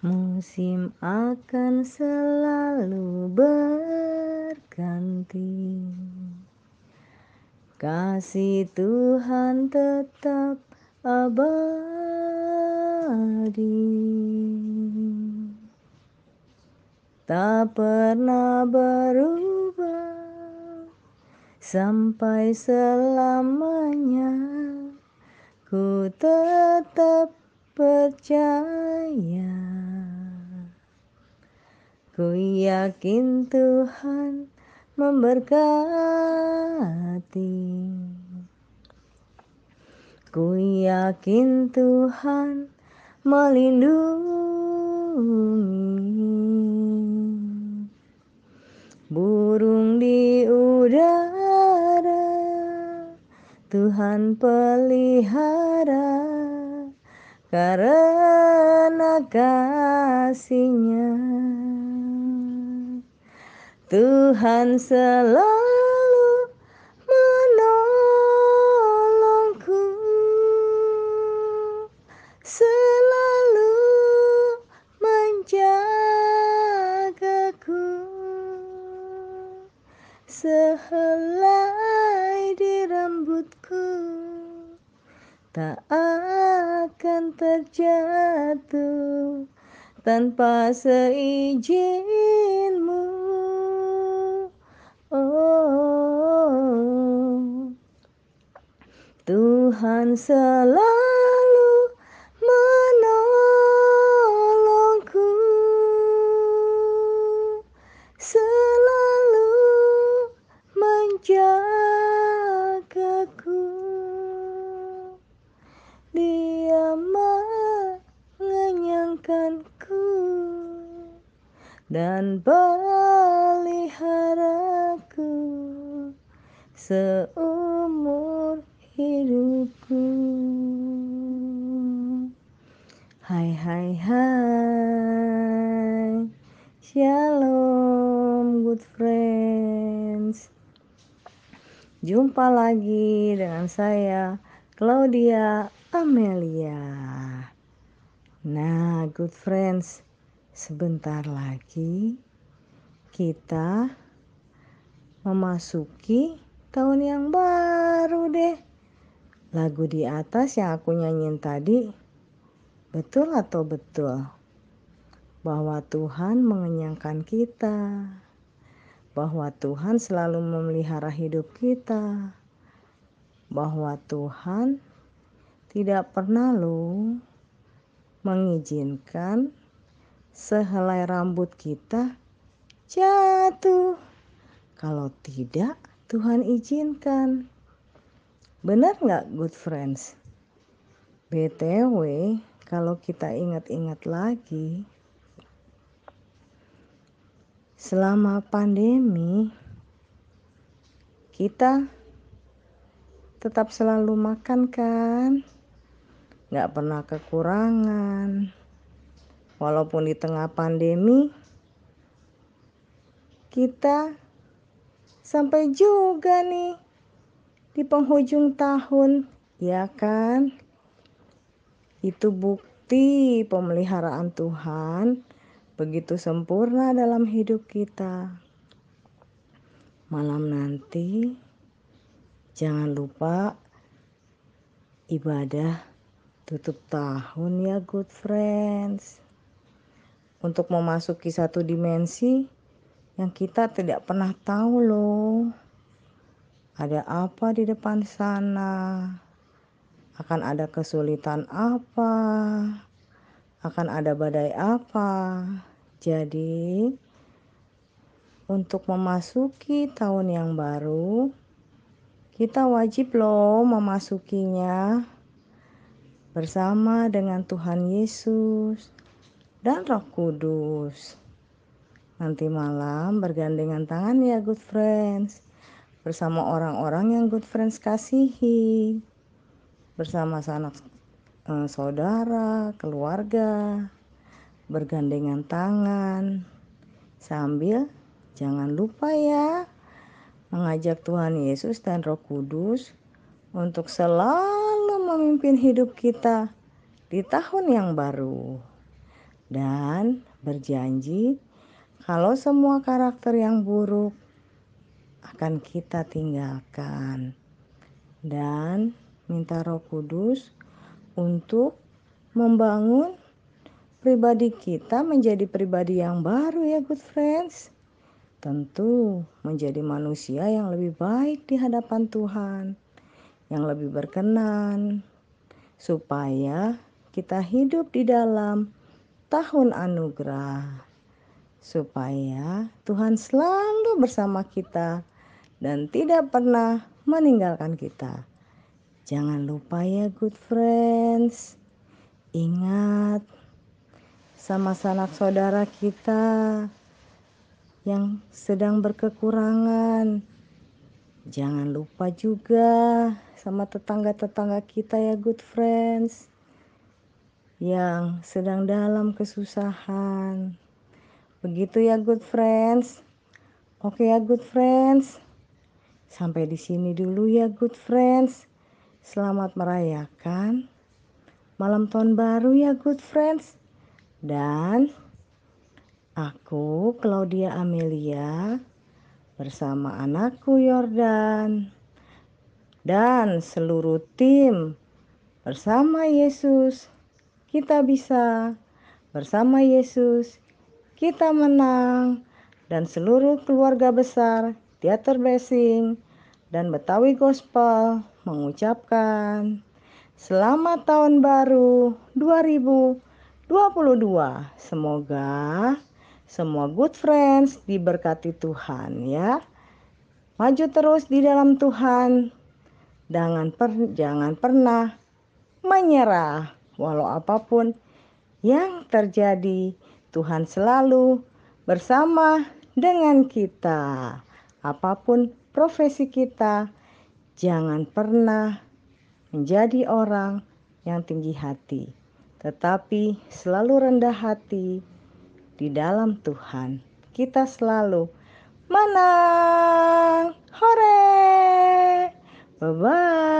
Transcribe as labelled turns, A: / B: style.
A: Musim akan selalu berganti. Kasih Tuhan tetap abadi. Tak pernah berubah Sampai selamanya. Ku tetap percaya Ku yakin Tuhan memberkati. Ku yakin Tuhan melindungi. Burung di udara Tuhan pelihara karena kasihnya Tuhan selalu menolongku selalu menjagaku sehelai di rambutku tak akan terjatuh tanpa seizin-Mu. Tuhan selalu menolongku, selalu menjagaku. Dia mengenyangkanku dan peliharaku seumur hidupku. Hai hai hai. Shalom good friends. Jumpa lagi dengan saya Claudia Amelia. Nah good friends Sebentar lagi kita memasuki tahun yang baru deh Lagu di atas yang aku nyanyiin tadi Betul atau betul? Bahwa Tuhan mengenyangkan kita, bahwa Tuhan selalu memelihara hidup kita, bahwa Tuhan tidak pernah loh mengizinkan sehelai rambut kita jatuh. Kalau tidak, Tuhan izinkan. Benar nggak good friends? BTW, kalau kita ingat-ingat lagi, selama pandemi, kita tetap selalu makan kan? Nggak pernah kekurangan. Walaupun di tengah pandemi, kita sampai juga nih di penghujung tahun, ya kan? Itu bukti pemeliharaan Tuhan begitu sempurna dalam hidup kita. Malam nanti jangan lupa ibadah tutup tahun ya good friends. Untuk memasuki satu dimensi yang kita tidak pernah tahu loh. Ada apa di depan sana? akan ada kesulitan apa, akan ada badai apa. Jadi, untuk memasuki tahun yang baru, kita wajib loh memasukinya bersama dengan Tuhan Yesus dan Roh Kudus. Nanti malam bergandengan tangan ya good friends bersama orang-orang yang good friends kasihi bersama sanak eh, saudara, keluarga, bergandengan tangan, sambil jangan lupa ya mengajak Tuhan Yesus dan Roh Kudus untuk selalu memimpin hidup kita di tahun yang baru. dan berjanji kalau semua karakter yang buruk akan kita tinggalkan dan minta Roh Kudus untuk membangun pribadi kita menjadi pribadi yang baru ya good friends. Tentu menjadi manusia yang lebih baik di hadapan Tuhan, yang lebih berkenan, supaya kita hidup di dalam tahun anugerah, supaya Tuhan selalu bersama kita dan tidak pernah meninggalkan kita. Jangan lupa ya good friends, ingat sama sanak saudara kita yang sedang berkekurangan. Jangan lupa juga sama tetangga-tetangga kita ya good friends yang sedang dalam kesusahan. Begitu ya good friends. Oke ya good friends. Sampai di sini dulu ya good friends. Selamat merayakan malam tahun baru ya good friends. Dan aku Claudia Amelia bersama anakku Yordan dan seluruh tim bersama Yesus kita bisa bersama Yesus kita menang dan seluruh keluarga besar Teater Blessing dan Betawi Gospel mengucapkan Selamat Tahun Baru 2000 22. Semoga semua good friends diberkati Tuhan ya. Maju terus di dalam Tuhan. Jangan per, jangan pernah menyerah walau apa pun yang terjadi. Tuhan selalu bersama dengan kita. Apa pun profesi kita, jangan pernah menjadi orang yang tinggi hati tetapi selalu rendah hati di dalam Tuhan. Kita selalu menang. Hore! Bye bye.